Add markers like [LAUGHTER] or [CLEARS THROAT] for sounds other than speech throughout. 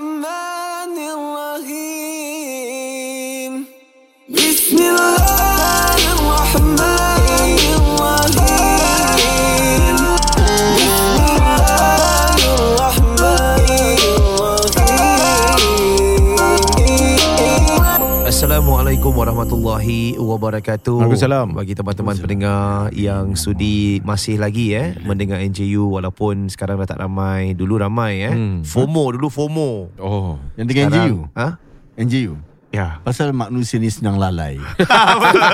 the man Assalamualaikum warahmatullahi wabarakatuh. Waalaikumsalam. Bagi teman-teman pendengar yang sudi masih lagi eh mendengar NJU walaupun sekarang dah tak ramai, dulu ramai eh. Hmm. FOMO dulu FOMO. Oh. Yang dengan NGU Ha? NGU Ya. Pasal manusia ni senang lalai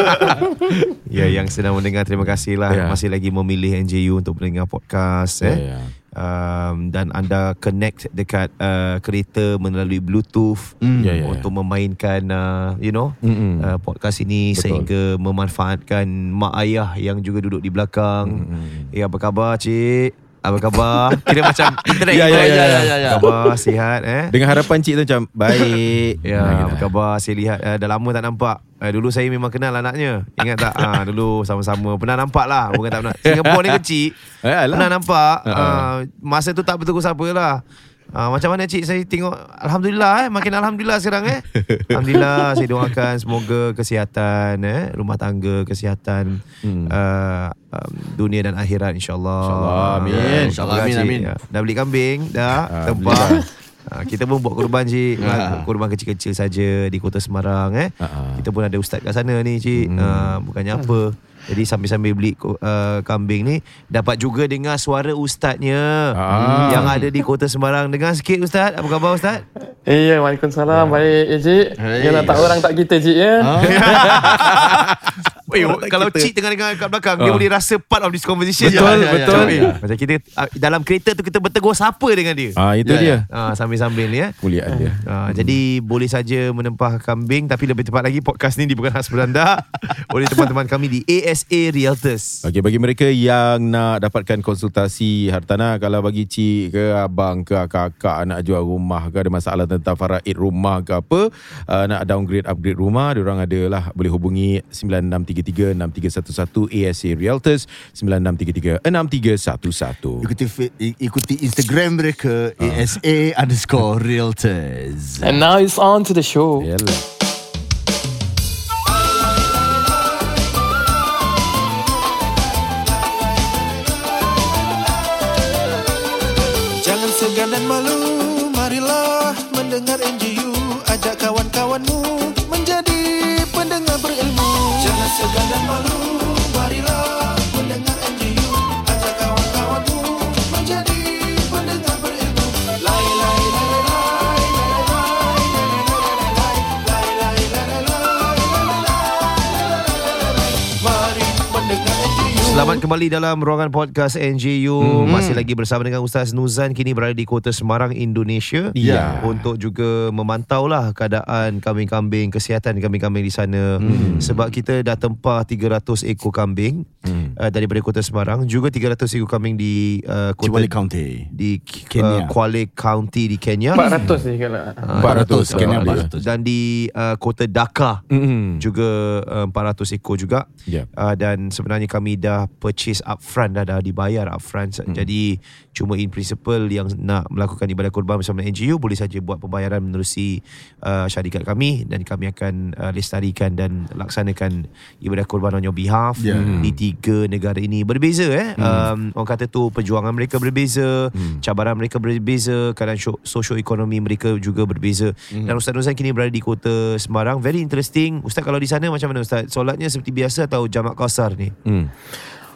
[LAUGHS] Ya yang sedang mendengar terima kasih lah Ya. masih lagi memilih NJU untuk mendengar podcast eh. Ya, ya. Um, dan anda connect dekat uh, kereta melalui Bluetooth Hmm. Ya, ya, ya. untuk memainkan uh, you know Mm-mm. uh, podcast ini Betul. sehingga memanfaatkan mak ayah yang juga duduk di belakang. Mm-mm. Ya apa khabar cik? Apa khabar? Kira macam [LAUGHS] internet Ya, ya, eh. ya, ya, ya, ya. Khabar sihat eh? Dengan harapan cik tu macam baik. [LAUGHS] Ya, apa khabar? Saya lihat uh, dah lama tak nampak. Uh, dulu saya memang kenal anaknya. Ingat tak? Ah, dulu sama-sama pernah nampak lah. Bukan tak pernah. [LAUGHS] Singapura ni kecil. Eh, alah. Pernah nampak. Uh, masa tu tak betul siapa lah. Uh, macam mana cik saya tengok Alhamdulillah eh Makin Alhamdulillah sekarang eh [LAUGHS] Alhamdulillah Saya doakan semoga kesihatan eh Rumah tangga Kesihatan Hmm. uh, um, Dunia dan akhirat insyaAllah InsyaAllah, amin. Ya, InsyaAllah, amin, amin. Ya. Dah beli kambing Dah Tebak Ha, kita pun buat korban cik ha. Korban kecil-kecil saja Di kota Semarang eh Ha. Kita pun ada ustaz kat sana ni cik hmm. Bukannya apa Jadi sambil-sambil beli uh, kambing ni Dapat juga dengar suara ustaznya Ah. Yang ada di kota Semarang Dengar sikit ustaz Apa khabar ustaz? Eh, ya, Waalaikumsalam. Baik, eh, Cik. Hai. Ya, tak orang tak kita, Cik, ya. [LAUGHS] Eh, kalau cik tengah dengar kat belakang Dia Ah. boleh rasa part of this conversation Betul, Ya, ya, betul. Macam, eh, macam kita uh, Dalam kereta tu kita bertegur siapa dengan dia Ah itu Ya, dia. uh, Sambil-sambil ni ya Kuliah dia. Uh, Jadi boleh saja menempah kambing Tapi lebih tepat lagi podcast ni bukan khas beranda [LAUGHS] Oleh teman-teman kami di ASA Realtors Okey bagi mereka yang nak dapatkan konsultasi hartanah kalau bagi cik ke abang ke kakak nak jual rumah ke ada masalah tentang faraid rumah ke apa uh, nak downgrade upgrade rumah diorang ada lah boleh hubungi 96336311 ASA Realtors 96336311 Ikuti ikuti Instagram mereka ASA underscore realtors And now it's on to the show. Yalah. Selamat kembali dalam ruangan podcast NJU Mhm. Masih lagi bersama dengan Ustaz Nuzan Kini berada di kota Semarang, Indonesia Ya. Untuk juga memantau lah keadaan kambing-kambing Kesihatan kambing-kambing di sana Mhm. Sebab kita dah tempah 300 ekor kambing Hmm. uh, Daripada kota Semarang Juga 300 ekor kambing di uh, kota Cibali County di Kenya. uh, Kuala County di Kenya 400 ni kalau. Ah, 400 Kenya Ah, 400 dan di uh, kota Dhaka Mm-mm. juga uh, 400 ekor juga Ya. uh, dan sebenarnya kami dah purchase upfront dah dah dibayar upfront hmm. jadi cuma in principle yang nak melakukan ibadah kurban bersama NGU boleh saja buat pembayaran menerusi uh, syarikat kami dan kami akan uh, lestarikan dan laksanakan ibadah kurban on your behalf Ya. di tiga negara ini. Berbeza eh? Um, orang kata tu perjuangan mereka berbeza cabaran mereka berbeza keadaan syo- sosioekonomi mereka juga berbeza. Dan Ustaz Nuzan kini berada di kota Semarang. Very interesting. Ustaz kalau di sana macam mana Ustaz? Solatnya seperti biasa atau jamak kasar ni? Hmm.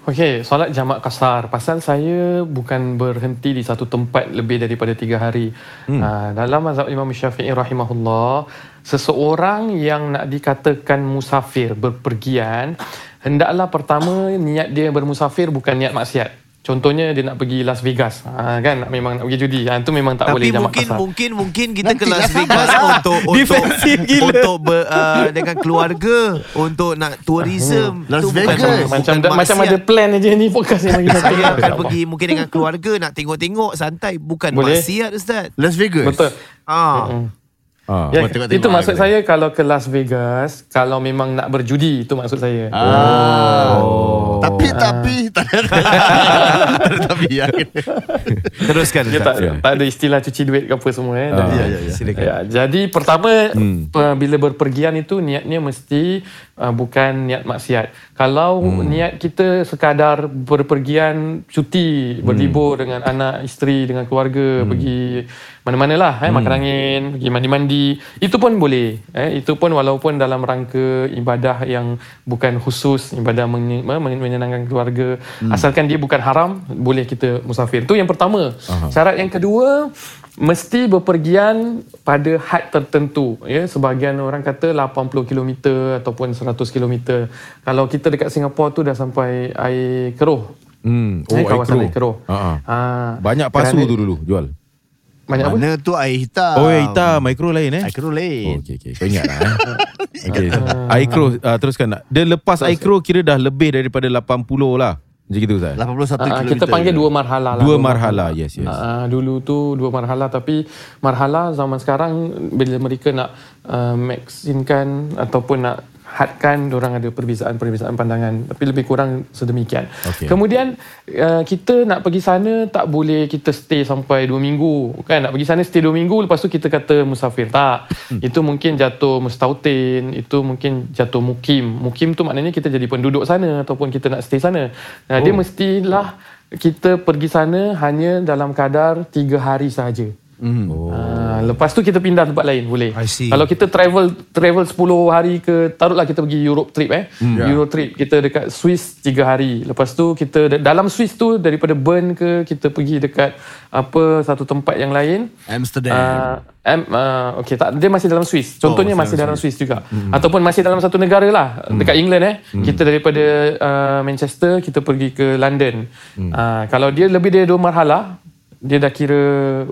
Okey, solat jamak kasar. Pasal saya bukan berhenti di satu tempat lebih daripada tiga hari. Hmm. Uh, dalam mazhab Imam Syafi'i rahimahullah, seseorang yang nak dikatakan musafir, berpergian, hendaklah pertama niat dia bermusafir bukan niat maksiat. Contohnya dia nak pergi Las Vegas. Ha, kan memang nak pergi judi. Ha, itu memang tak boleh tapi jamak mungkin kasar. mungkin mungkin kita ke Nanti Las lah Vegas untuk untuk gila. untuk ber, uh, dengan keluarga untuk nak tourism Las Tu bukan- Vegas. bukan macam da, macam ada plan aja ni podcast ni bagi saya akan pergi mungkin dengan keluarga nak tengok-tengok santai bukan Boleh. maksiat ustaz. Las Vegas Betul. Ah. Ah. Ya, tengok-tengok itu maksud saya kalau ke Las Vegas, kalau memang nak berjudi, itu maksud saya. ah. Oh. Tapi tapi [LAUGHS] tak ada tak ada tapi ya. [LAUGHS] Teruskan Dia tak. Ya. tak ada istilah cuci duit ke apa semua eh. Ah, Jadi- ya, ya, ya. Silakan. Ya, jadi pertama Hmm. hmm. bila berpergian itu niatnya mesti uh, bukan niat maksiat. Kalau hmm. niat kita sekadar berpergian cuti, berlibur dengan anak, isteri, dengan keluarga, hmm. pergi mana-manalah eh hmm. makan angin, pergi mandi-mandi, itu pun boleh. Eh itu pun walaupun dalam rangka ibadah yang bukan khusus, ibadah men- men- menyenangkan keluarga, hmm. asalkan dia bukan haram, boleh kita musafir. Itu yang pertama. Aha. Syarat yang kedua mesti berpergian pada had tertentu ya sebahagian orang kata 80 km ataupun 100 km kalau kita dekat Singapura tu dah sampai air keruh Hmm. Oh, Eh, air kawasan keruh. air keruh. Ha. Ah, Banyak pasu kerana- tu dulu jual. Banyak apa Mana tu air hitam. Oh, air hitam, air keruh lain eh. Air keruh Oh, lain. okey okey. Kau ingat lah eh. [LAUGHS] Okey. air keruh uh, teruskan nak. Dia lepas air keruh kira dah lebih daripada 80 lah. Macam gitu Ustaz. 81 Ah, km. kita panggil dua marhala lah. Dua marhala, yes yes. Uh, dulu tu dua marhala tapi marhala zaman sekarang bila mereka nak uh, maksinkan ataupun nak hadkan orang ada perbezaan-perbezaan pandangan tapi lebih kurang sedemikian. Okey. Kemudian uh, kita nak pergi sana tak boleh kita stay sampai dua minggu kan nak pergi sana stay dua minggu lepas tu kita kata musafir tak. Hmm. Itu mungkin jatuh mustautin, itu mungkin jatuh mukim. Mukim tu maknanya kita jadi penduduk sana ataupun kita nak stay sana. Nah, oh. dia mestilah kita pergi sana hanya dalam kadar tiga hari sahaja. Hmm. Oh. Ah, lepas tu kita pindah tempat lain boleh. Kalau kita travel travel 10 hari ke taruhlah kita pergi Europe trip eh. Ya. Euro trip kita dekat Swiss 3 hari. Lepas tu kita dalam Swiss tu daripada Bern ke kita pergi dekat apa satu tempat yang lain. Amsterdam. Uh, M, uh, okay, tak, dia masih dalam Swiss. Contohnya Oh, masih dalam Swiss juga. Hmm. Ataupun masih dalam satu negara lah. Hmm. Dekat England eh. Hmm. Kita daripada uh, Manchester, kita pergi ke London. Hmm. Uh, kalau dia lebih dari dua marhala, dia dah kira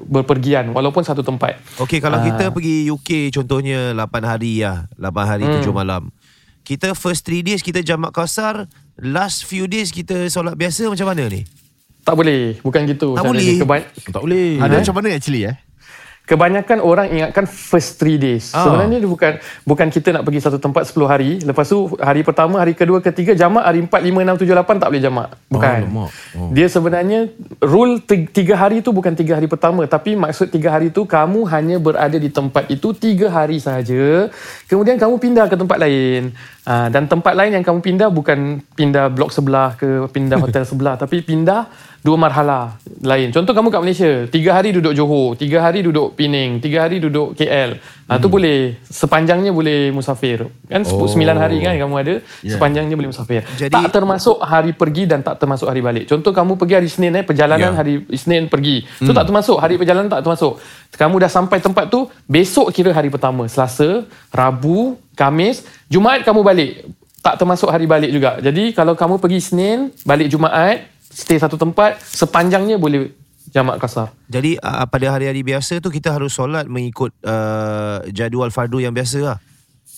berpergian walaupun satu tempat. Okey kalau kita pergi UK contohnya 8 hari lah 8 hari Hmm. 7 malam Kita first 3 days kita jamak kasar Last few days kita solat biasa macam mana ni? Tak boleh, bukan gitu. Tak boleh? Keba- Tak boleh. Ada macam mana actually eh? Kebanyakan orang ingatkan first three days. Ah. Sebenarnya dia bukan bukan kita nak pergi satu tempat 10 hari. Lepas tu hari pertama, hari kedua, ketiga jamak, hari 4, 5, 6, 7, 8 tak boleh jamak. Bukan. alamak. Oh. Dia sebenarnya rule ti- tiga hari tu bukan tiga hari pertama. Tapi maksud tiga hari tu kamu hanya berada di tempat itu tiga hari sahaja. Kemudian kamu pindah ke tempat lain. Ah, dan tempat lain yang kamu pindah bukan pindah blok sebelah ke pindah [LAUGHS] hotel sebelah. Tapi pindah dua marhala lain. Contoh kamu kat Malaysia, tiga hari duduk Johor, tiga hari duduk Pening, tiga hari duduk KL. Ah tu boleh sepanjangnya boleh musafir. Kan Oh. 9 hari kan kamu ada, Yeah. sepanjangnya boleh musafir. Jadi- tak termasuk hari pergi dan tak termasuk hari balik. Contoh kamu pergi hari Senin eh perjalanan Ya. hari Senin pergi. Tu tak termasuk hari perjalanan tak termasuk. Kamu dah sampai tempat tu, besok kira hari pertama, Selasa, Rabu, Kamis, Jumaat kamu balik. Tak termasuk hari balik juga. Jadi kalau kamu pergi Senin, balik Jumaat, stay satu tempat, sepanjangnya boleh jamak kasar. Jadi uh, pada hari-hari biasa tu kita harus solat mengikut uh, jadual fardu yang biasa lah.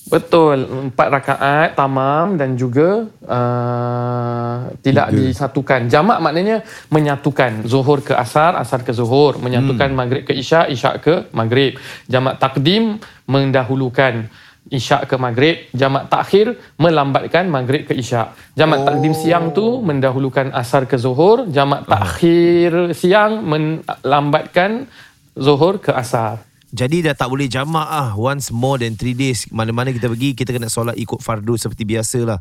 Betul, empat rakaat tamam dan juga uh, tidak Tiga. disatukan. Jamak maknanya menyatukan zuhur ke asar, asar ke zuhur, menyatukan maghrib ke isyak, isyak ke maghrib. Jamak takdim mendahulukan isyak ke maghrib, jamak takhir melambatkan maghrib ke isyak. Jamak oh. takdim siang tu mendahulukan asar ke zuhur, jamak takhir siang melambatkan zuhur ke asar. Jadi dah tak boleh jamak ah once more than 3 days. Mana-mana kita pergi kita kena solat ikut fardu seperti biasa lah.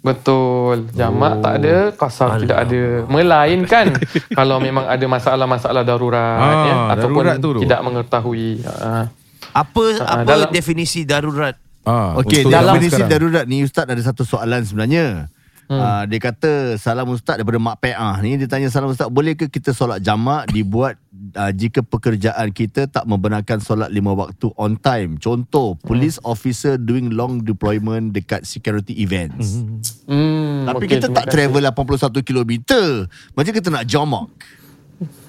Betul. Jamak oh. tak ada, kasar tidak ada. Melainkan [LAUGHS] kalau memang ada masalah-masalah darurat Ah, ya ataupun darurat tu tu. tidak mengetahui. Ah. Apa Ah, apa dalam- definisi darurat? Ah, Okey, dalam definisi sekarang. darurat ni Ustaz ada satu soalan sebenarnya. Hmm. Uh, dia kata salam Ustaz daripada Mak Peah ni dia tanya salam Ustaz bolehkah kita solat jamak dibuat uh, jika pekerjaan kita tak membenarkan solat lima waktu on time. Contoh police officer doing long deployment dekat security events. Hmm, Tapi okey, kita tak travel 81 km. Macam kita nak jamak.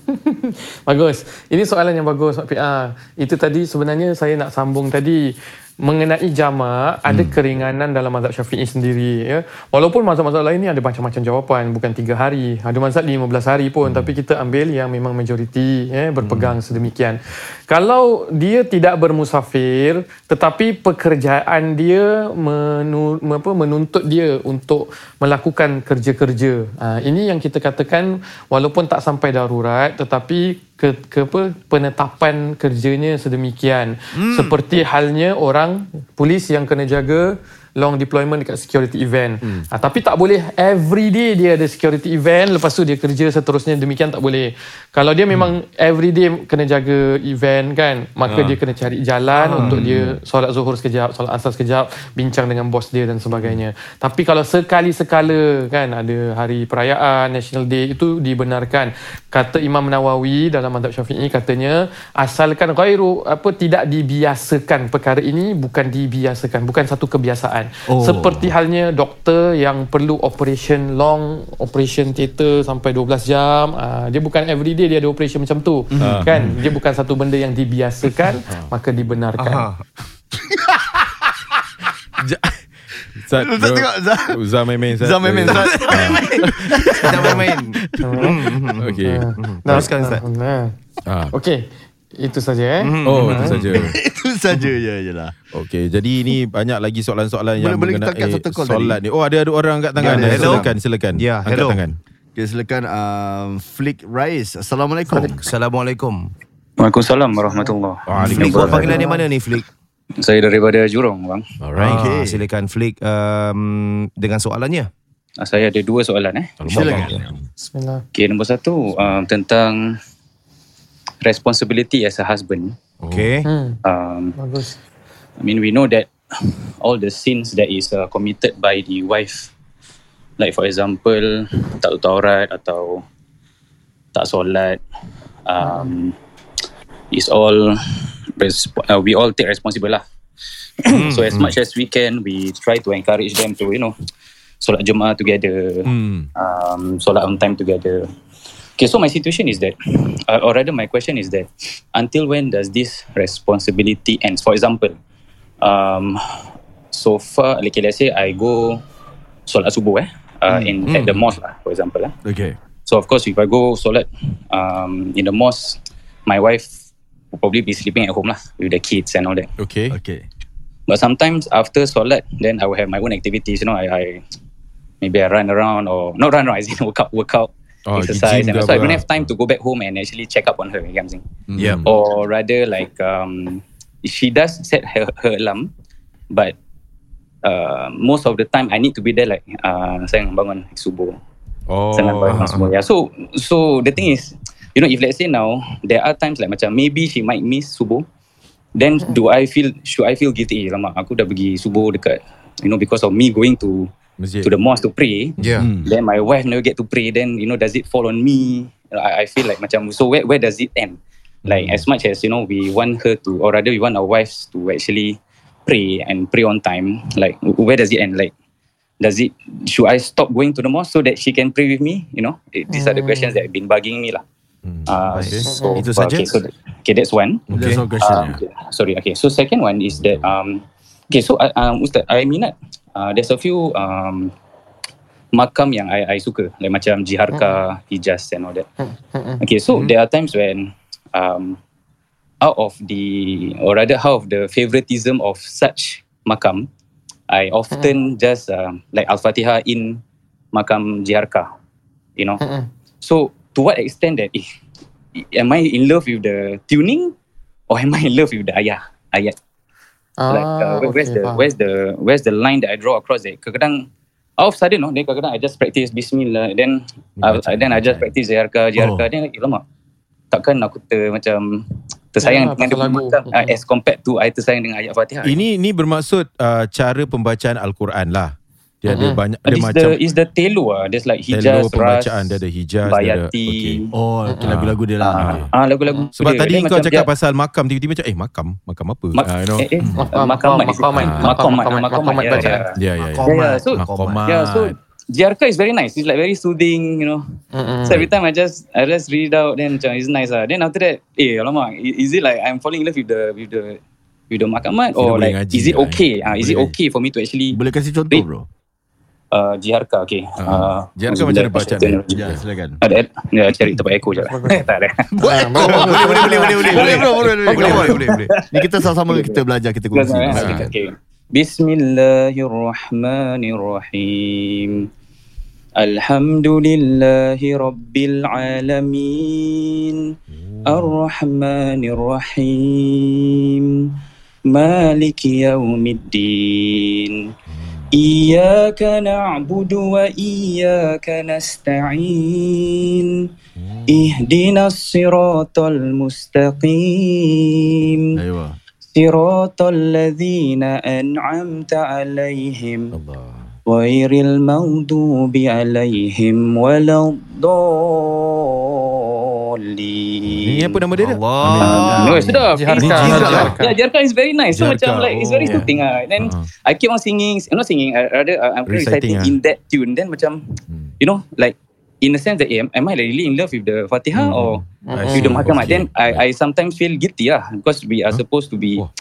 [LAUGHS] Bagus. Ini soalan yang bagus Mak PR. Itu tadi sebenarnya saya nak sambung tadi. Mengenai jamak ada keringanan dalam mazhab Syafi'i sendiri ya. Walaupun mazhab-mazhab lain ni ada macam-macam jawapan bukan 3 hari, ada mazhab 15 hari pun tapi kita ambil yang memang majoriti ya berpegang sedemikian. Kalau dia tidak bermusafir tetapi pekerjaan dia menu, apa, menuntut dia untuk melakukan kerja-kerja. Ha, ini yang kita katakan walaupun tak sampai darurat tetapi ke, ke apa penetapan kerjanya sedemikian hmm. seperti halnya orang polis yang kena jaga long deployment dekat security event. Hmm. Ha, tapi tak boleh every day dia ada security event lepas tu dia kerja seterusnya demikian tak boleh. Kalau dia memang hmm. every day kena jaga event kan, maka ha. dia kena cari jalan ha. untuk dia solat zuhur sekejap, solat asar sekejap, bincang dengan bos dia dan sebagainya. Hmm. Tapi kalau sekali sekala kan ada hari perayaan National Day itu dibenarkan. Kata Imam Nawawi dalam mazhab Syafi'i katanya asalkan ghairu apa tidak dibiasakan perkara ini bukan dibiasakan, bukan satu kebiasaan. Oh. Seperti halnya doktor yang perlu operation long, operation theater sampai 12 jam. Uh, dia bukan every day dia ada operation macam tu. Uh. Kan? Dia bukan satu benda yang dibiasakan, uh. [LAUGHS] maka dibenarkan. Uh. [LAUGHS] Ustaz tengok. Ustaz main-main. Ustaz main-main Ustaz. Kita main-main. Okey. Teruskan Ustaz. Ah. Itu saja eh. Oh, itu saja. [LAUGHS] Itu saja je je lah. Okey, jadi ini banyak lagi soalan-soalan yang Boleh- boleh kita mengenai angkat satu call solat ni. Oh, ada ada orang angkat tangan. Ya, hello. silakan, silakan. Ya, angkat hello. tangan. Okay, silakan um, Flick Rais. Assalamualaikum. Assalamualaikum. Waalaikumsalam warahmatullahi Flick, buat panggilan di mana ni Flick? Saya daripada Jurong bang. Alright. Ah, silakan Flick um, dengan soalannya. Ah, Saya ada dua soalan eh. Silakan. Bismillah. Okay, nombor satu um, tentang responsibility as a husband. Okey. Hmm, Um, bagus. I mean we know that all the sins that is uh, committed by the wife, like for example tak tutup aurat atau tak solat, um, is all resp- uh, we all take responsible lah. so as much as we can, we try to encourage them to you know solat Jumaat together, Hmm. um, solat on time together. Okay, so my situation is that, uh, or rather, my question is that, until when does this responsibility ends? For example, um, so far, like let's say I go solat subuh eh, uh, in at the mosque lah, for example lah. Okay. So of course, if I go solat um, in the mosque, my wife will probably be sleeping at home lah with the kids and all that. Okay. Okay. But sometimes after solat, then I will have my own activities. You know, I, I maybe I run around or not run around, I say workout, workout, Oh, exercise, and so I don't have time to go back home and actually check up on her. You get what I'm saying? Yeah. Or rather, like um, she does set her, her alarm, but uh, most of the time I need to be there. Like, uh, sayang bangun subuh. Oh. Bangun semua. Yeah. So so the thing is, you know, if let's say now there are times like macam maybe she might miss subuh, then do I feel should I feel guilty? Lama aku dah pergi subuh dekat, you know, because of me going to Masjid. to the mosque to pray. Yeah. Then my wife never get to pray. Then you know, does it fall on me? I, I feel like macam so where where does it end? Like as much as you know, we want her to, or rather, we want our wives to actually pray and pray on time. Like where does it end? Like does it should I stop going to the mosque so that she can pray with me? You know, It- these are the questions that have been bugging me lah. Uh, Okay. so, Itu saja? Okay, so that- okay, that's one. That's all question. Um, okay, sorry. Okay. So second one is that um okay. So uh, um Ustaz, I minat. Uh, there's a few um makam yang I I suka like macam Jiharka, Hijaz and all that. Okay. So there are times when um out of the or rather out of the favoritism of such makam, I often just um, like Al-Fatihah in makam Jiharka. You know. So to what extent that if am I in love with the tuning or am I in love with the ayah ayat? Like uh, where- where's okay, the faham. where's the where's the line that I draw across that kadang out of sudden no then kadang I just practice bismillah then uh, then I just practice ziarka ziarka Oh. then like, lama takkan aku ter, macam tersayang Ya, dengan lagu. macam, uh, as compared to I tersayang dengan ayat Fatihah Ini ni bermaksud uh, cara pembacaan Al-Quran lah. Dia ada Mhm. banyak Uh, dia is macam the is the telu ah there's like hijaz ras pembacaan dia ada hijaz dia ada bayati okey. Oh, okay, lagu-lagu dia lah. ah ah, lagu-lagu Sebab dia. tadi Then kau cakap dia- pasal makam tiba-tiba macam eh makam makam apa? Mak, Ah, you know. eh, eh, Makam, makam, makamat, Ah, makamat, makamat, makamat, makamat, makamat ya, bacaan. ya. Ya ya ya. Yeah, so Makomat. yeah, so Jiarka is very nice. It's like very soothing, you know. Mm-mm. So every time I just I just read it out, then macam it's nice ah. Then after that, eh, alamak, i- is it like I'm falling in love with the with the with the makamat or like is it lah, okay? eh. Uh, is it okay for me to actually Boleh kasih contoh bro? uh, Jiharka okay. Ah, uh, Jiharka uh, macam mana bacaan dia? Ya, silakan. Ada eh? ya, cari tempat echo je lah. [LAUGHS] tak ada. [LAUGHS] Ah, boleh, boleh, boleh, boleh, boleh, boleh, boleh, boleh, boleh, boleh, boleh, boleh, Ni kita sama-sama kita belajar, kita kongsi. Eh? Ah. Okay. Bismillahirrahmanirrahim. الحمد لله رب العالمين الرحمن الرحيم مالك يوم إياك نعبد وإياك نستعين. اهدنا الصراط المستقيم. Aywa. صراط الذين أنعمت عليهم. Allah. غير المغضوب عليهم ولا Oli. Ni apa nama dia? Allah. Allah. No, sudah. Jihar Khan. Yeah, Jihar is very nice. So, Jihar macam like, it's very yeah. soothing. Yeah. Then, uh-huh. I keep on singing. I'm not singing. I rather, uh, I'm reciting, reciting ah. in that tune. Then, macam, hmm. you know, like, in a sense that, am, am I really in love with the Fatihah mm. or with the Mahkamah? Then, I, I sometimes feel guilty lah. Because we are supposed to be... Oh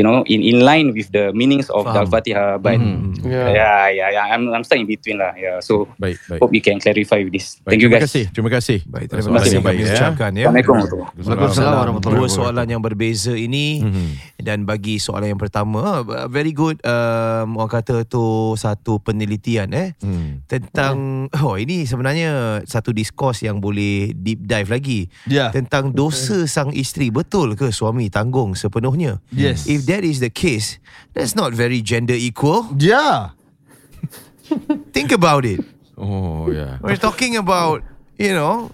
you know in in line with the meanings of the Faham. Fatihah but Hmm. Yeah. yeah yeah yeah I'm I'm stuck in between lah. Yeah. So Baik, baik. hope you can clarify with this. Baik, Thank you terima guys. kasih. Terima kasih. Baik, terima kasih yang kami baik ya. ucapkan ya. Assalamualaikum warahmatullahi warahmatullahi Dua wabarakatuh. soalan yang berbeza ini Mhm. Dan bagi soalan yang pertama uh, very good um, orang kata tu satu penelitian eh Hmm. tentang oh ini sebenarnya satu diskurs yang boleh deep dive lagi Ya. tentang dosa sang isteri betul ke suami tanggung sepenuhnya Yes. if that is the case that's not very gender equal Ya. [LAUGHS] think about it Oh, ya. we're talking about you know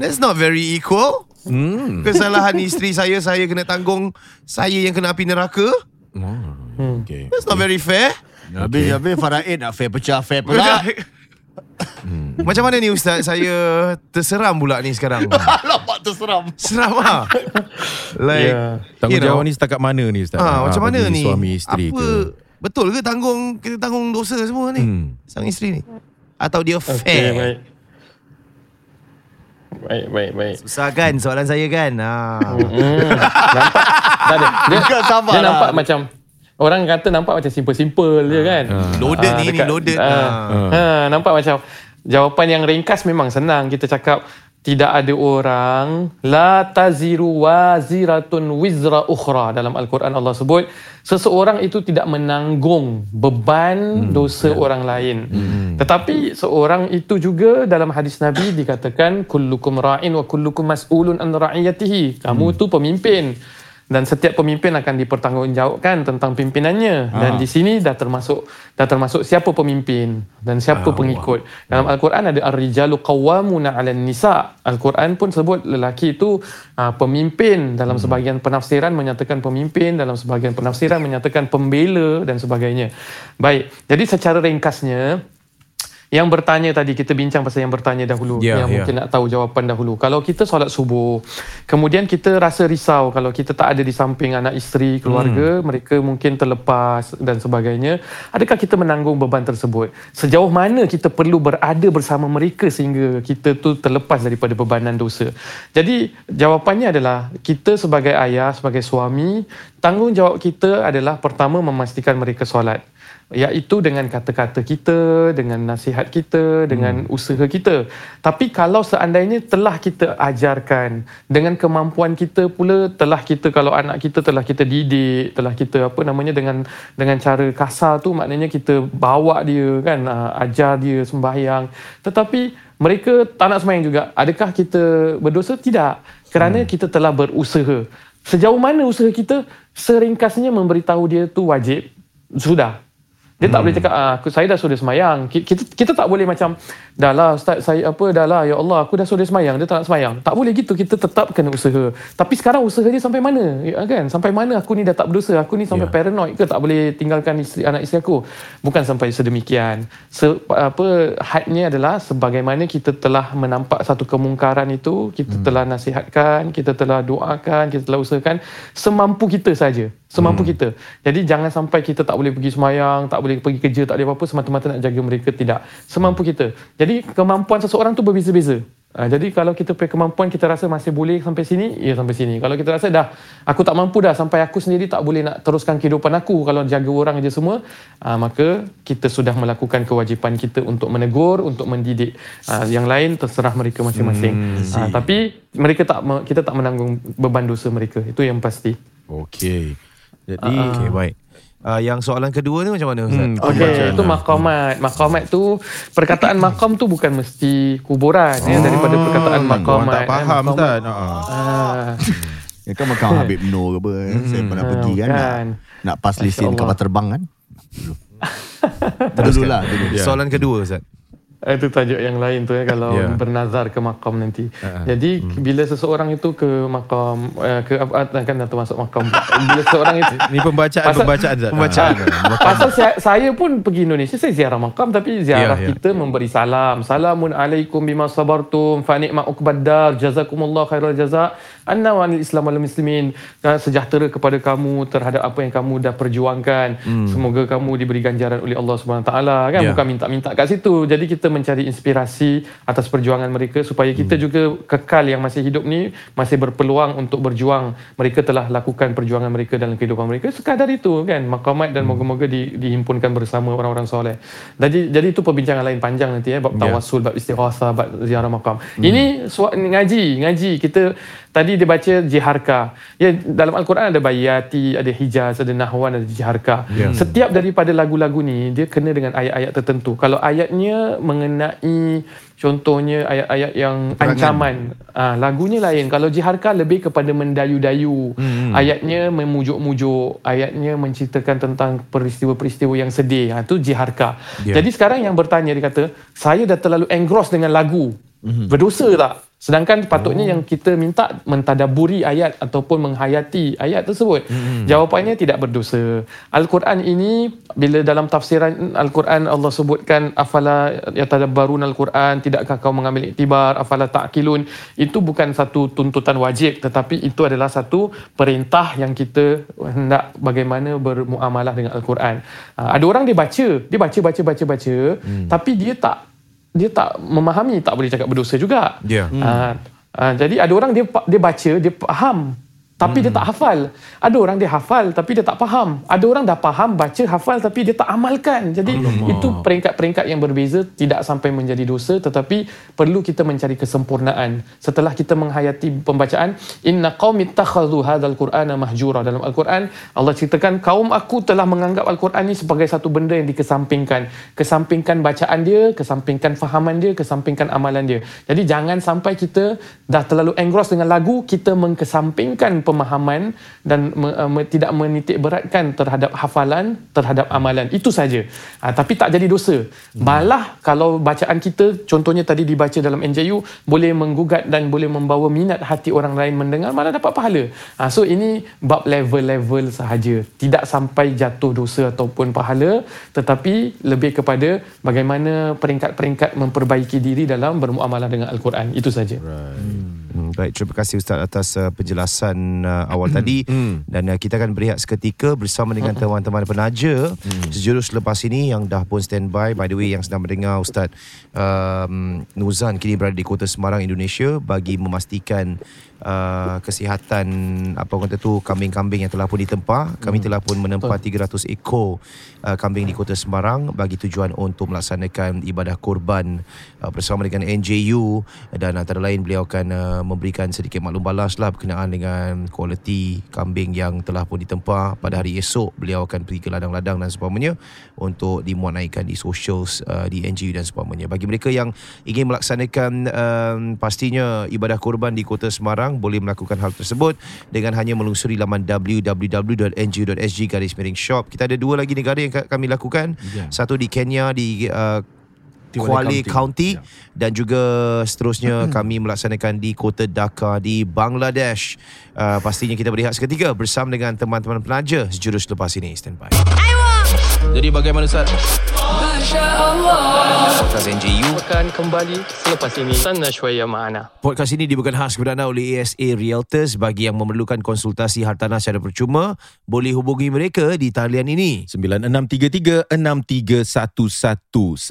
that's not very equal Hmm. kesalahan isteri saya saya kena tanggung saya yang kena api neraka Oh, okay. that's not very fair Habis, habis Faraid nak fair pecah fair pula. Macam mana ni Ustaz Saya terseram pula ni sekarang [LAUGHS] Alamak terseram. Seram lah Like Yeah. you Tanggungjawab know, ni setakat mana ni Ustaz? ah, Macam mana ni Suami isteri Apa ke? Betul ke tanggung Kita tanggung dosa semua ni Hmm. Sang isteri ni Atau dia Okay, fair baik. Baik, baik, baik. Susah kan soalan saya kan ah. Hmm. nampak tak ada. Dia, Bukan sabar dia lah. nampak macam orang kata nampak macam simple-simple je kan. Loaded Ah, ni ni dekat- loaded ah, ah. ha, nampak macam jawapan yang ringkas memang senang kita cakap tidak ada orang la taziru waziratun wizra ukhra. Dalam al-Quran Allah sebut seseorang itu tidak menanggung beban dosa orang lain. Tetapi seorang itu juga dalam hadis Nabi dikatakan kullukum ra'in wa kullukum mas'ulun an ra'iyatihi. Kamu tu pemimpin dan setiap pemimpin akan dipertanggungjawabkan tentang pimpinannya. Dan di sini dah termasuk dah termasuk siapa pemimpin dan siapa pengikut. Dalam al-Quran ada ar-rijalu qawwamuna 'alan nisa al-Quran pun sebut lelaki itu uh, pemimpin dalam sebahagian penafsiran menyatakan pemimpin dalam sebahagian penafsiran menyatakan pembela dan sebagainya. Baik jadi secara ringkasnya yang bertanya tadi kita bincang pasal yang bertanya dahulu Ya, yang ya. mungkin nak tahu jawapan dahulu. Kalau kita solat subuh, kemudian kita rasa risau kalau kita tak ada di samping anak isteri, keluarga, Hmm. mereka mungkin terlepas dan sebagainya, adakah kita menanggung beban tersebut? Sejauh mana kita perlu berada bersama mereka sehingga kita tu terlepas daripada bebanan dosa? Jadi jawapannya adalah kita sebagai ayah, sebagai suami, tanggungjawab kita adalah pertama memastikan mereka solat iaitu dengan kata-kata kita, dengan nasihat kita, dengan usaha kita. Tapi kalau seandainya telah kita ajarkan dengan kemampuan kita pula telah kita kalau anak kita telah kita didik, telah kita apa namanya dengan dengan cara kasar tu maknanya kita bawa dia kan ah, ajar dia sembahyang. Tetapi mereka tak nak sembahyang juga. Adakah kita berdosa? Tidak. Kerana kita telah berusaha. Sejauh mana usaha kita? Seringkasnya memberitahu dia tu wajib. Sudah. Dia tak boleh cakap ah, aku saya dah sudah semayang. Ki- Kita kita tak boleh macam dah lah ustaz saya apa dah lah ya Allah aku dah sudah semayang dia tak nak semayang. Tak boleh gitu kita tetap kena usaha. Tapi sekarang usaha dia sampai mana? Ya, kan? Sampai mana aku ni dah tak berdosa? Aku ni sampai Ya. paranoid ke tak boleh tinggalkan isteri, anak isteri aku? Bukan sampai sedemikian. Se, apa hadnya adalah sebagaimana kita telah menampak satu kemungkaran itu, kita telah nasihatkan, kita telah doakan, kita telah usahakan semampu kita saja. Semampu kita. Jadi jangan sampai kita tak boleh pergi semayang, tak boleh pergi kerja, tak boleh apa-apa semata-mata nak jaga mereka tidak. Semampu kita. Jadi kemampuan seseorang tu berbeza-beza. Uh, jadi kalau kita punya kemampuan kita rasa masih boleh sampai sini, ya sampai sini. Kalau kita rasa dah aku tak mampu dah sampai aku sendiri tak boleh nak teruskan kehidupan aku kalau jaga orang aja semua, uh, maka kita sudah melakukan kewajipan kita untuk menegur, untuk mendidik. Uh, yang lain terserah mereka masing-masing. Hmm, uh, tapi mereka tak kita tak menanggung beban dosa mereka. Itu yang pasti. Okey. Jadi Ah, ah. Okay, baik. Uh, yang soalan kedua ni macam mana Ustaz? Hmm, Okey, itu maqamat. Maqamat tu perkataan maqam tu bukan mesti kuburan ya daripada perkataan orang maqamat. tak eh, faham. Ustaz. Ha. ah. Ya kan makan Habib Nur ke apa eh. Saya pernah Ah, pergi kan nak, bukan. nak pas lesen kapal terbang kan [LAUGHS] Dulu lah dulu. Ya. Soalan kedua Ustaz. Itu tajuk yang lain tu ya kalau Ya. bernazar ke makam nanti. Jadi bila seseorang itu ke makam eh, ke apa kan dah termasuk makam. bila seseorang itu Ni pembacaan Pasal- pembacaan Ustaz. Pembacaan. Ah. Pasal saya, saya pun pergi Indonesia Saya ziarah makam Tapi ziarah Ya, ya. kita memberi salam Salamun alaikum bima sabartum Fa ni'ma uqbaddar Jazakumullah khairal jazak Anna wa anil islam wal muslimin Sejahtera kepada kamu Terhadap apa yang kamu dah perjuangkan Semoga kamu diberi ganjaran oleh Allah SWT kan? Ya. Bukan minta-minta kat situ Jadi kita mencari inspirasi Atas perjuangan mereka Supaya kita juga kekal yang masih hidup ni Masih berpeluang untuk berjuang Mereka telah lakukan perjuangan mereka Dalam kehidupan mereka Sekadar itu kan Maqamat dan moga-moga di, dihimpunkan bersama orang-orang soleh. Jadi jadi itu perbincangan lain panjang nanti ya bab Ya. tawassul, bab istighatsah, bab ziarah makam. Ini suat, ngaji, ngaji kita tadi dia baca jiharka. Ya dalam al-Quran ada bayati, ada hijaz, ada nahwan, ada jiharka. Ya. Setiap daripada lagu-lagu ni dia kena dengan ayat-ayat tertentu. Kalau ayatnya mengenai contohnya ayat-ayat yang ancaman, ah lagunya lain. Kalau jiharka lebih kepada mendayu-dayu. Hmm. Ayatnya memujuk-mujuk, ayatnya menceritakan tentang peristiwa-peristiwa yang sedih. Ha tu jiharka. Ya. Jadi sekarang yang bertanya dia kata, saya dah terlalu engross dengan lagu. Berdosa tak? Sedangkan patutnya yang kita minta mentadaburi ayat ataupun menghayati ayat tersebut. Jawapannya tidak berdosa. Al-Quran ini bila dalam tafsiran Al-Quran Allah sebutkan afala yatadabbarun Al-Quran tidakkah kau mengambil iktibar afala ta'qilun itu bukan satu tuntutan wajib tetapi itu adalah satu perintah yang kita hendak bagaimana bermuamalah dengan Al-Quran. Ah, Ada orang dia baca, dia baca baca baca baca tapi dia tak dia tak memahami tak boleh cakap berdosa juga. Ya. Hmm. Uh, uh, jadi ada orang dia dia baca dia faham tapi dia tak hafal. Ada orang dia hafal tapi dia tak faham. Ada orang dah faham baca hafal tapi dia tak amalkan. Jadi Alamak. itu peringkat-peringkat yang berbeza tidak sampai menjadi dosa tetapi perlu kita mencari kesempurnaan. Setelah kita menghayati pembacaan inna qaumi ittakhadhu hadzal qur'ana mahjura dalam al-Quran Allah ceritakan kaum aku telah menganggap al-Quran ini sebagai satu benda yang dikesampingkan. Kesampingkan bacaan dia, kesampingkan fahaman dia, kesampingkan amalan dia. Jadi jangan sampai kita dah terlalu engross dengan lagu kita mengkesampingkan pemahaman dan me, uh, me, tidak menitik beratkan terhadap hafalan, terhadap amalan. Itu saja. Ha, tapi tak jadi dosa. Malah kalau bacaan kita contohnya tadi dibaca dalam NJU boleh menggugat dan boleh membawa minat hati orang lain mendengar malah dapat pahala. Ha, so ini bab level-level sahaja. Tidak sampai jatuh dosa ataupun pahala tetapi lebih kepada bagaimana peringkat-peringkat memperbaiki diri dalam bermuamalah dengan Al-Quran. Itu saja. Hmm, baik, terima kasih Ustaz atas uh, penjelasan uh, awal tadi. Dan uh, kita akan berehat seketika bersama dengan teman-teman penaja. Sejurus lepas ini yang dah pun standby. By the way yang sedang mendengar Ustaz um, Nuzan kini berada di Kota Semarang Indonesia bagi memastikan uh, kesihatan apa orang kata tu kambing-kambing yang telah pun ditempa. Kami telah pun menempa 300 ekor uh, kambing di Kota Semarang bagi tujuan untuk melaksanakan ibadah kurban uh, bersama dengan NJU dan antara lain beliau akan uh, memberikan sedikit maklum balas lah berkenaan dengan kualiti kambing yang telah pun ditempa. Pada hari esok beliau akan pergi ke ladang-ladang dan sebagainya untuk dimuat naikkan di socials uh, di NGU dan sebagainya bagi mereka yang ingin melaksanakan um, pastinya ibadah kurban di Kota Semarang boleh melakukan hal tersebut dengan hanya melusuri laman www.ngu.sg garis miring shop kita ada dua lagi negara yang ka- kami lakukan Ya. satu di Kenya di uh, Kuala County. County Ya. dan juga seterusnya kami melaksanakan di kota Dhaka di Bangladesh. Uh, pastinya kita berehat seketika bersama dengan teman-teman penaja sejurus lepas ini. Stand by. Jadi bagaimana Ustaz? Podcast NJU Akan kembali selepas ini Sana Shwaya Ma'ana Podcast ini dibawakan khas kepada anda oleh ASA Realtors bagi yang memerlukan konsultasi hartanah secara percuma boleh hubungi mereka di talian ini 9633-6311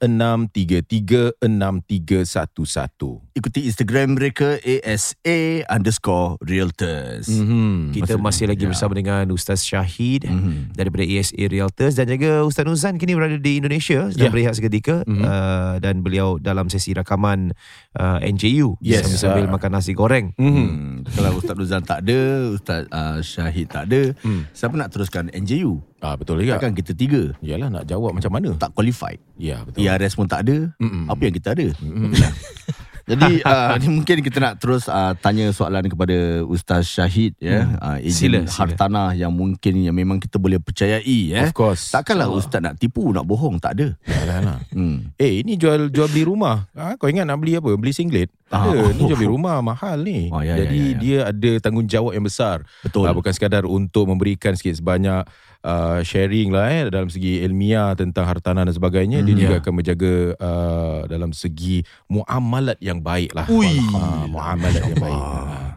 9633-6311 Ikuti Instagram mereka ASA underscore realtors. Mhm. kita Maksud- masih lagi ya. bersama dengan Ustaz Syahid Mhm. daripada ASA Realtors dan juga Ustaz Nuzan kini berada di Indonesia sedang Ya. berehat seketika Mhm. uh, dan beliau dalam sesi rakaman uh, NJU Yes, sambil-sambil uh, makan nasi goreng Mhm. Hmm. Kalau Ustaz Nuzan tak ada, Ustaz uh, Syahid tak ada, Hmm. siapa nak teruskan NJU? Ah betul juga. Takkan kita tiga Yalah nak jawab macam mana? tak qualified. Ya betul. ERS pun tak ada. Mm-mm. Apa yang kita ada? Mm-mm. [LAUGHS] Jadi [LAUGHS] uh, ni mungkin kita nak terus uh, tanya soalan kepada Ustaz Syahid ya, Hmm. uh, ejen Sila, sila. hartanah yang mungkin yang memang kita boleh percayai ya. Of course. Takkanlah Ustaz nak tipu, nak bohong, tak ada. Yalah. Hmm. Eh ini jual jual beli rumah. Ah kau ingat nak beli apa? Beli singlet. Ah. Ah. ni jual beli [LAUGHS] rumah mahal ni. Oh, ya, ya, Jadi ya, ya. dia ada tanggungjawab yang besar. Betul. Ah, bukan sekadar untuk memberikan sikit sebanyak uh, sharing lah eh dalam segi ilmiah tentang hartanah dan sebagainya. Dia Hmm, juga ya. akan menjaga uh, dalam segi muamalat yang baik lah. Ui. Ah, muamalat yang baik. Ah.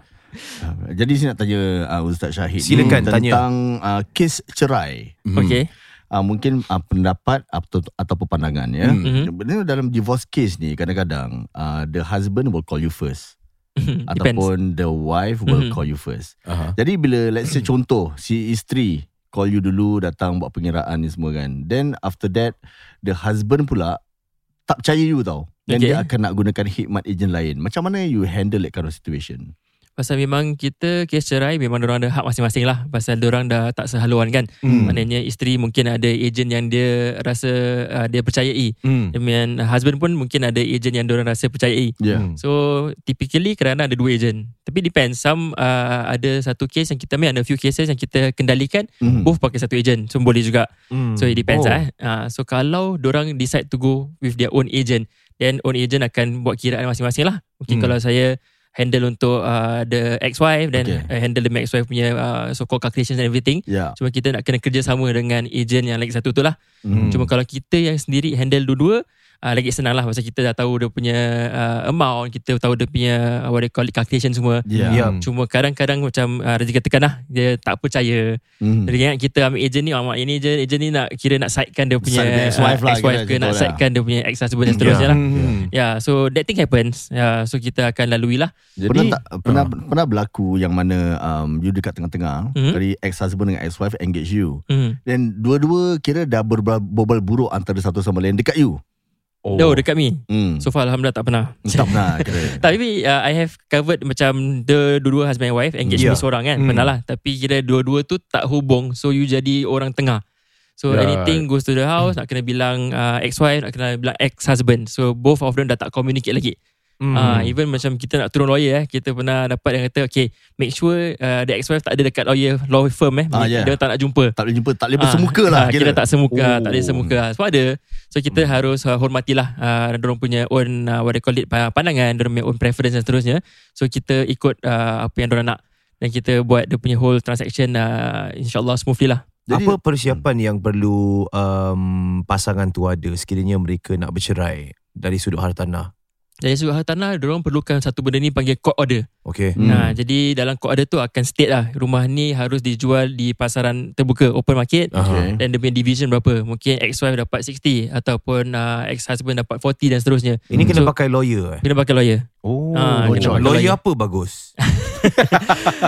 Uh, Jadi saya nak tanya uh, Ustaz Syahid Silakan ni tanya. tentang uh, kes cerai. Mhm. Okay. uh, mungkin uh, pendapat atau ataupun pandangan ya. Hmm. Sebenarnya dalam divorce case ni kadang-kadang uh, the husband will call you first Depends. ataupun the wife will Mhm. call you first. Aha. Jadi bila let's say contoh si isteri call you dulu datang buat pengiraan ni semua kan. Then after that the husband pula tak percaya you tau. Dan Okay. dia akan nak gunakan khidmat ejen lain. Macam mana you handle that kind of situation? Pasal memang kita kes cerai memang orang ada hak masing-masing lah. Pasal orang dah tak sehaluan kan. Hmm. Maknanya isteri mungkin ada ejen yang dia rasa uh, dia percayai. Hmm. Dan husband pun mungkin ada ejen yang orang rasa percayai. Ya. Yeah. Hmm. So typically kerana ada dua ejen. Tapi depends. Some uh, ada satu case yang kita ambil, ada few cases yang kita kendalikan. Mhm. Both pakai satu ejen. So boleh juga. Hmm. So it depends Oh. oh. eh. Uh, so kalau orang decide to go with their own agent, then own agent akan buat kiraan masing-masing lah. Mungkin Hmm. kalau saya handle untuk uh, the ex-wife, then Okay. uh, handle the ex-wife punya uh, so-called calculations and everything. Ya. Cuma kita nak kena kerjasama dengan agent yang lagi satu tu lah. Mhm. Cuma kalau kita yang sendiri handle dua-dua, uh, lagi senang lah. Pasal kita dah tahu dia punya uh, amount, kita tahu dia punya uh, what they call it, calculation semua. Ya. Ya. Cuma kadang-kadang macam uh, Razi katakan lah, dia tak percaya. Mhm. Jadi ingat kita ambil agent ni Mak ini agent Agent ni nak Kira nak sidekan dia punya Side dia ex-wife uh, lah, Ex-wife ke Nak lah. sidekan dia punya Ex-husband dan seterusnya lah Hmm. Ya so that thing happens ya, So kita akan lalui lah pernah Jadi tak pernah pernah berlaku yang mana um, you dekat tengah-tengah Mhm. dari ex husband dengan ex wife engage you hmm. dan dua-dua kira dah berbual buruk antara satu sama lain dekat you. Oh. No dekat me Hmm. So far Alhamdulillah tak pernah tak pernah. [LAUGHS] Tapi uh, I have covered macam The dua-dua husband and wife Engage Yeah. me seorang kan Hmm. Pernah lah Tapi kira dua-dua tu tak hubung So you jadi orang tengah So Right. anything goes to the house Nak kena bilang uh, ex-wife Nak kena bilang ex-husband So both of them dah tak communicate lagi Hmm. Ah, even macam kita nak turun lawyer eh, kita pernah dapat yang kata okay, make sure uh, the ex-wife tak ada dekat lawyer law firm eh. Ah, yeah. Dia tak nak jumpa. tak boleh jumpa, tak boleh bersemuka lah ah, kira tak semuka, Oh. tak boleh semuka. Sebab ada. So kita harus uh, hormatilah uh, orang punya own uh, what they call it pa- pandangan, orang punya own preference dan seterusnya. So kita ikut uh, apa yang orang nak dan kita buat dia punya whole transaction uh, insyaallah smoothly lah. Jadi- Apa persiapan yang perlu um, pasangan tu ada sekiranya mereka nak bercerai dari sudut hartanah? Dari sudut hartanah, orang perlukan satu benda ni panggil court order. Okay. Hmm. Nah, jadi dalam court order tu akan state lah rumah ni harus dijual di pasaran terbuka open market. Okay. Dan dia punya division berapa Mungkin ex-wife dapat 60 Ataupun uh, ex-husband dapat 40 dan seterusnya Ini kena So- pakai lawyer eh? Kena pakai lawyer Oh. Ah, Oh, kena pakai lawyer apa bagus?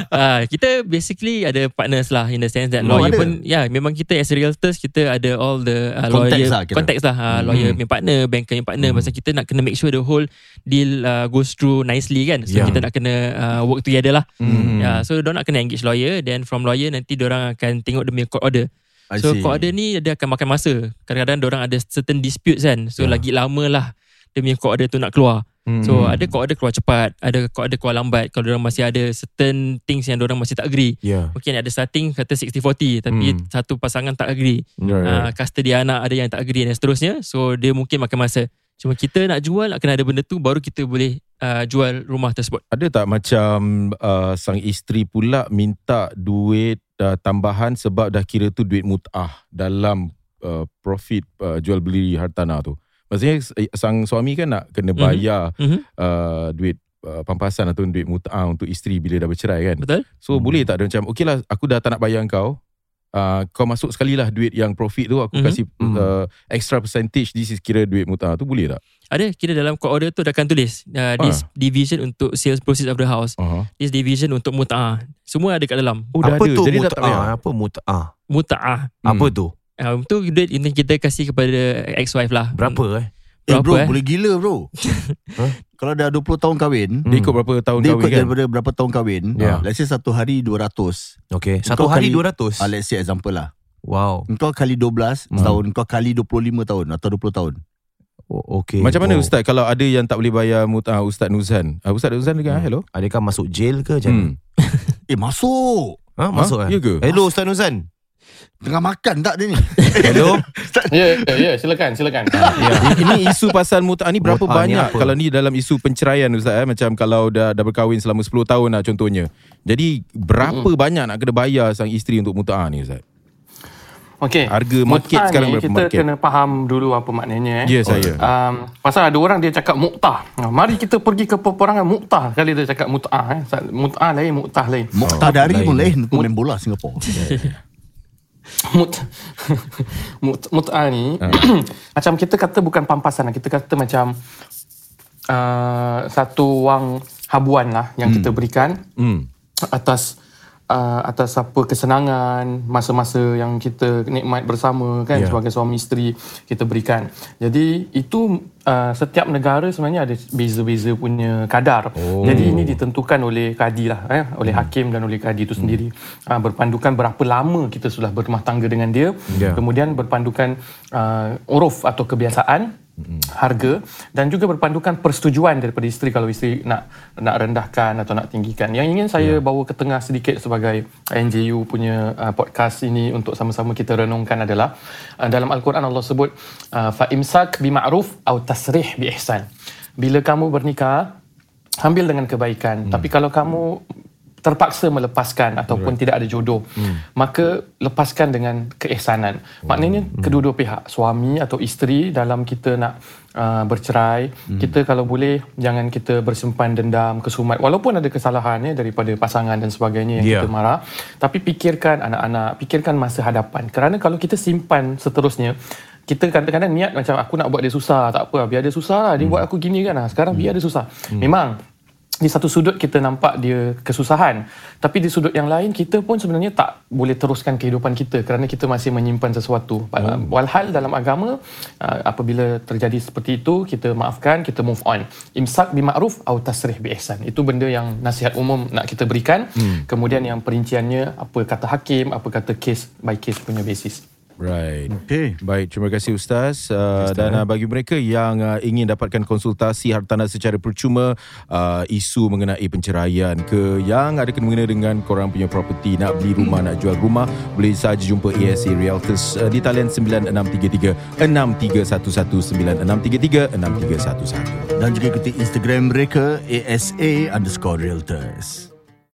uh, [LAUGHS] Kita basically ada partners lah In the sense that Oh, lawyer ada? pun Ya yeah, memang kita as realtors Kita ada all the uh, Contacts lawyer lah kira. Contacts lah uh, Lawyer punya partner Banker punya partner Hmm. Pasal kita nak kena make sure The whole deal uh, goes through nicely kan So Yeah. kita nak kena uh, work together lah Hmm. Ya, so diorang nak kena engage lawyer Then from lawyer nanti diorang akan tengok punya court order I So see. court order ni dia akan makan masa. Kadang-kadang orang ada certain disputes kan. So Ya. lagi lama lah punya court order tu nak keluar. Hmm. So ada court order keluar cepat, ada court order keluar lambat. Kalau orang masih ada certain things yang orang masih tak agree. Ya. Mungkin ada starting kata 60-40 tapi Hmm. satu pasangan tak agree. Right, Uh, right. custody anak ada yang tak agree dan seterusnya. So dia mungkin makan masa. Cuma kita nak jual kena ada benda tu baru kita boleh uh, jual rumah tersebut. Ada tak macam uh, sang isteri pula minta duit uh, tambahan sebab dah kira tu duit mut'ah dalam uh, profit uh, jual beli hartanah tu. Maksudnya sang suami kan nak kena Mhm. bayar Mhm. uh, duit uh, pampasan atau duit mut'ah untuk isteri bila dah bercerai kan. Betul? So boleh tak dia macam okey lah aku dah tak nak bayar kau. Uh, kau masuk sekali lah duit yang profit tu aku Mhm. kasih uh, extra percentage this is kira duit mut'ah tu boleh tak? Ada kira dalam court order tu dah akan tulis uh, this division untuk sales proceeds of the house. Uh-huh. This division untuk mut'ah. Semua ada kat dalam. Oh dah apa ada. tu Jadi mut'ah? Apa mut'ah? Mut'ah. Apa Hmm. tu? Uh, tu duit yang kita kasih kepada ex-wife lah. Berapa eh? Eh Berapa, bro eh? boleh gila bro [LAUGHS] Kalau dah 20 tahun kahwin Dia ikut berapa tahun Dia kahwin ikut kan? daripada berapa tahun kahwin Ya. Let's say satu hari 200 Okay. Satu Kau hari kali- 200? ah, Let's say example lah Wow. Engkau kali 12 Hmm. setahun Engkau kali 25 tahun Atau 20 tahun Oh, okay. Macam mana oh. Ustaz Kalau ada yang tak boleh bayar mut'ah Ustaz Nuzhan uh, Ustaz Nuzhan juga Hmm. Hello Adakah masuk jail ke macam hmm. [LAUGHS] Eh masuk Ha, masuk Ha? eh? Ya ke? Hello Ustaz Nuzan. Tengah makan tak dia ni [LAUGHS] Hello. Ya, ya, ya, silakan, silakan. ya. Ini isu pasal mut'ah ni berapa Mut'ah ni banyak apa? Kalau ni dalam isu penceraian Ustaz eh? Macam kalau dah, dah berkahwin selama 10 tahun lah contohnya Jadi berapa banyak nak kena bayar sang isteri untuk mut'ah ni Ustaz? Okey. Harga market Mut'ah sekarang ni berapa kita market? kena faham dulu apa maknanya eh. Ya saya Um, pasal ada orang dia cakap muktah. Nah, mari kita pergi ke peperangan muktah. Kali dia cakap mut'ah eh. Mut'ah lain, muktah lain. Muqtadari lain. pun lain Untuk main bola Singapura [LAUGHS] Mut mut mut'ah ni [CLEARS THROAT] macam kita kata bukan pampasan lah. Kita kata macam uh, satu wang habuan lah yang kita berikan hmm. atas uh, atas apa kesenangan masa-masa yang kita nikmat bersama kan yeah. sebagai suami isteri kita berikan. Jadi itu uh, setiap negara sebenarnya ada beza-beza punya kadar. Oh. Jadi ini ditentukan oleh kadi lah eh oleh Hmm. hakim dan oleh kadi itu sendiri. Uh, berpandukan berapa lama kita sudah berumah tangga dengan dia. Ya. Kemudian berpandukan uh, uruf atau kebiasaan harga dan juga berpandukan persetujuan daripada isteri kalau isteri nak nak rendahkan atau nak tinggikan. Yang ingin saya yeah. bawa ke tengah sedikit sebagai NJU punya uh, podcast ini untuk sama-sama kita renungkan adalah uh, dalam al-Quran Allah sebut uh, fa imsak bi ma'ruf atau tasrih bi ihsan. Bila kamu bernikah ambil dengan kebaikan. Hmm. Tapi kalau kamu terpaksa melepaskan ataupun right. tidak ada jodoh hmm. maka lepaskan dengan keihsanan maknanya hmm. kedua-dua pihak suami atau isteri dalam kita nak uh, bercerai hmm. kita kalau boleh jangan kita bersimpan dendam kesumat walaupun ada kesalahan ya daripada pasangan dan sebagainya yang Ya. yeah. kita marah tapi fikirkan anak-anak fikirkan masa hadapan kerana kalau kita simpan seterusnya kita kadang-kadang niat macam aku nak buat dia susah tak apa biar dia susah lah dia buat aku gini kan ah. sekarang biar dia susah memang di satu sudut kita nampak dia kesusahan. Tapi di sudut yang lain kita pun sebenarnya tak boleh teruskan kehidupan kita kerana kita masih menyimpan sesuatu. Oh. walhal dalam agama uh, apabila terjadi seperti itu kita maafkan kita move on. Imsak bi ma'ruf atau tasrih bi ihsan. Itu benda yang nasihat umum nak kita berikan. Hmm. kemudian yang perinciannya apa kata hakim apa kata case by case punya basis Right. Okay Baik, terima kasih Ustaz. Uh, dan uh, bagi mereka yang uh, ingin dapatkan konsultasi hartanah secara percuma, uh, isu mengenai penceraian ke yang ada kena-mengena dengan korang punya property, nak beli rumah, nak jual rumah, boleh saja jumpa ASA Realtors uh, di talian 9633 6311 9633 6311. Dan juga ikuti Instagram mereka ASA underscore realtors